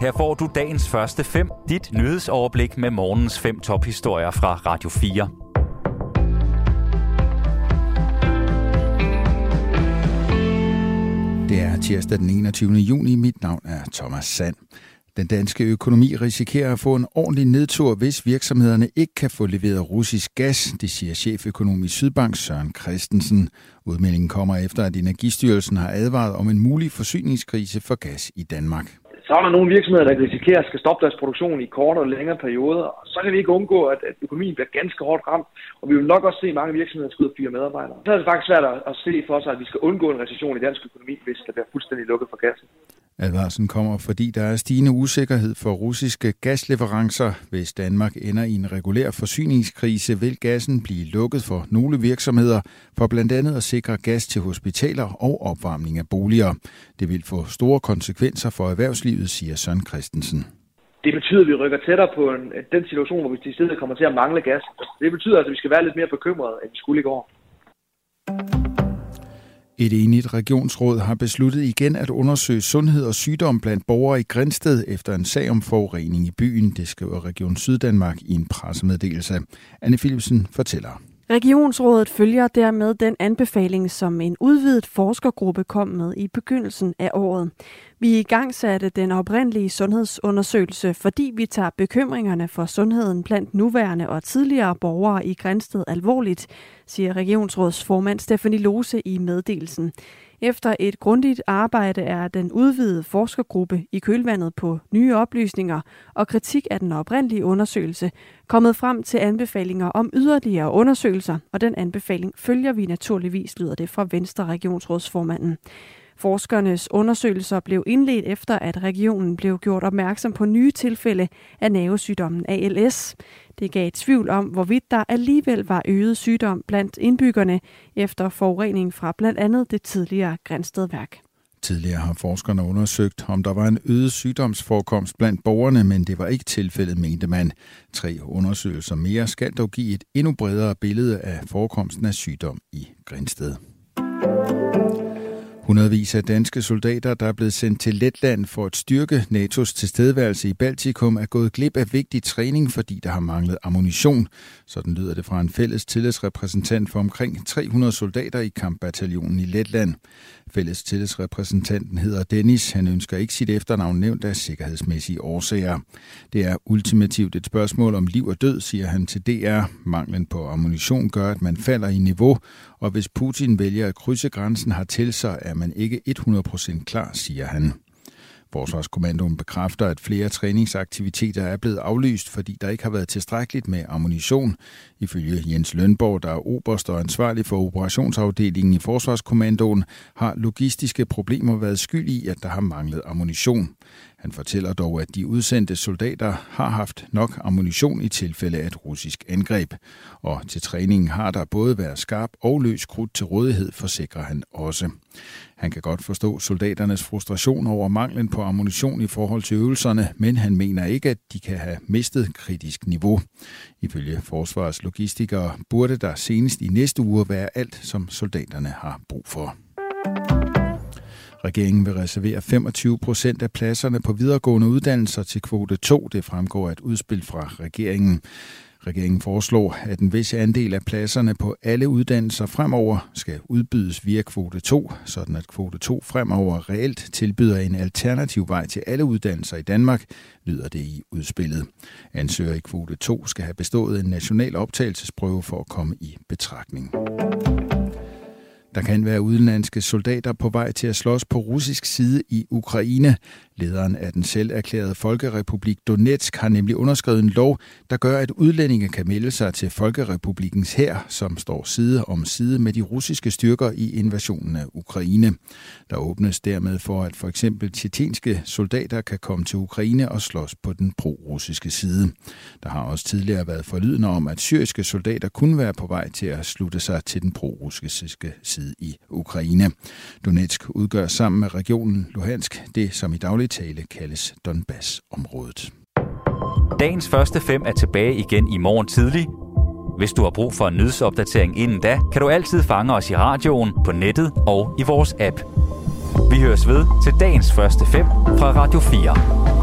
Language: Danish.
Her får du dagens første fem, dit nyhedsoverblik med morgens fem tophistorier fra Radio 4. Det er tirsdag den 21. juni. Mit navn er Thomas Sand. Den danske økonomi risikerer at få en ordentlig nedtur, hvis virksomhederne ikke kan få leveret russisk gas, det siger cheføkonom i Sydbank Søren Christensen. Udmeldingen kommer efter, at Energistyrelsen har advaret om en mulig forsyningskrise for gas i Danmark så er der nogle virksomheder, der risikerer at skal stoppe deres produktion i kortere og længere perioder. Og så kan vi ikke undgå, at, at økonomien bliver ganske hårdt ramt, og vi vil nok også se mange virksomheder, der skal ud og fyre medarbejdere. Så er det faktisk svært at se for sig, at vi skal undgå en recession i dansk økonomi, hvis der bliver fuldstændig lukket for gassen. Advarslen kommer, fordi der er stigende usikkerhed for russiske gasleverancer. Hvis Danmark ender i en regulær forsyningskrise, vil gassen blive lukket for nogle virksomheder, for blandt andet at sikre gas til hospitaler og opvarmning af boliger. Det vil få store konsekvenser for erhvervslivet, siger Søren Christensen. Det betyder, at vi rykker tættere på en, den situation, hvor vi til stedet kommer til at mangle gas. Det betyder, altså, at vi skal være lidt mere bekymrede, end vi skulle i går. Et enigt regionsråd har besluttet igen at undersøge sundhed og sygdom blandt borgere i Grænsted efter en sag om forurening i byen, det skriver Region Syddanmark i en pressemeddelelse. Anne Philipsen fortæller. Regionsrådet følger dermed den anbefaling, som en udvidet forskergruppe kom med i begyndelsen af året. Vi i gang satte den oprindelige sundhedsundersøgelse, fordi vi tager bekymringerne for sundheden blandt nuværende og tidligere borgere i Grænsted alvorligt, siger regionsrådsformand Stefanie Lose i meddelelsen. Efter et grundigt arbejde er den udvidede forskergruppe i kølvandet på nye oplysninger og kritik af den oprindelige undersøgelse kommet frem til anbefalinger om yderligere undersøgelser, og den anbefaling følger vi naturligvis, lyder det fra Venstre Regionsrådsformanden. Forskernes undersøgelser blev indledt efter, at regionen blev gjort opmærksom på nye tilfælde af nervesygdommen ALS. Det gav tvivl om, hvorvidt der alligevel var øget sygdom blandt indbyggerne efter forurening fra blandt andet det tidligere Grænstedværk. Tidligere har forskerne undersøgt, om der var en øget sygdomsforekomst blandt borgerne, men det var ikke tilfældet, mente man. Tre undersøgelser mere skal dog give et endnu bredere billede af forekomsten af sygdom i Grænsted. Hundredvis af danske soldater, der er blevet sendt til Letland for at styrke NATO's tilstedeværelse i Baltikum, er gået glip af vigtig træning, fordi der har manglet ammunition. Sådan lyder det fra en fælles tillidsrepræsentant for omkring 300 soldater i kampbataljonen i Letland. Fælles tillidsrepræsentanten hedder Dennis. Han ønsker ikke sit efternavn nævnt af sikkerhedsmæssige årsager. Det er ultimativt et spørgsmål om liv og død, siger han til DR. Manglen på ammunition gør, at man falder i niveau, og hvis Putin vælger at krydse grænsen har til sig, er man ikke 100% klar, siger han. Forsvarskommandoen bekræfter, at flere træningsaktiviteter er blevet aflyst, fordi der ikke har været tilstrækkeligt med ammunition. Ifølge Jens Lønborg, der er oberst og ansvarlig for operationsafdelingen i Forsvarskommandoen, har logistiske problemer været skyld i, at der har manglet ammunition. Han fortæller dog, at de udsendte soldater har haft nok ammunition i tilfælde af et russisk angreb. Og til træningen har der både været skarp og løs krudt til rådighed, forsikrer han også. Han kan godt forstå soldaternes frustration over manglen på ammunition i forhold til øvelserne, men han mener ikke, at de kan have mistet kritisk niveau. Ifølge forsvarets logistikere burde der senest i næste uge være alt, som soldaterne har brug for. Regeringen vil reservere 25 procent af pladserne på videregående uddannelser til kvote 2. Det fremgår af et udspil fra regeringen. Regeringen foreslår, at en vis andel af pladserne på alle uddannelser fremover skal udbydes via kvote 2, sådan at kvote 2 fremover reelt tilbyder en alternativ vej til alle uddannelser i Danmark, lyder det i udspillet. Ansøger i kvote 2 skal have bestået en national optagelsesprøve for at komme i betragtning. Der kan være udenlandske soldater på vej til at slås på russisk side i Ukraine. Lederen af den selv erklærede Folkerepublik Donetsk har nemlig underskrevet en lov, der gør, at udlændinge kan melde sig til Folkerepublikens hær, som står side om side med de russiske styrker i invasionen af Ukraine. Der åbnes dermed for, at for eksempel tjetjenske soldater kan komme til Ukraine og slås på den pro-russiske side. Der har også tidligere været forlydende om, at syriske soldater kunne være på vej til at slutte sig til den pro-russiske side i Ukraine. Donetsk udgør sammen med regionen Luhansk det, som i daglig tale kaldes Donbass-området. Dagens første fem er tilbage igen i morgen tidlig. Hvis du har brug for en nyhedsopdatering inden da, kan du altid fange os i radioen, på nettet og i vores app. Vi høres ved til dagens første fem fra Radio 4.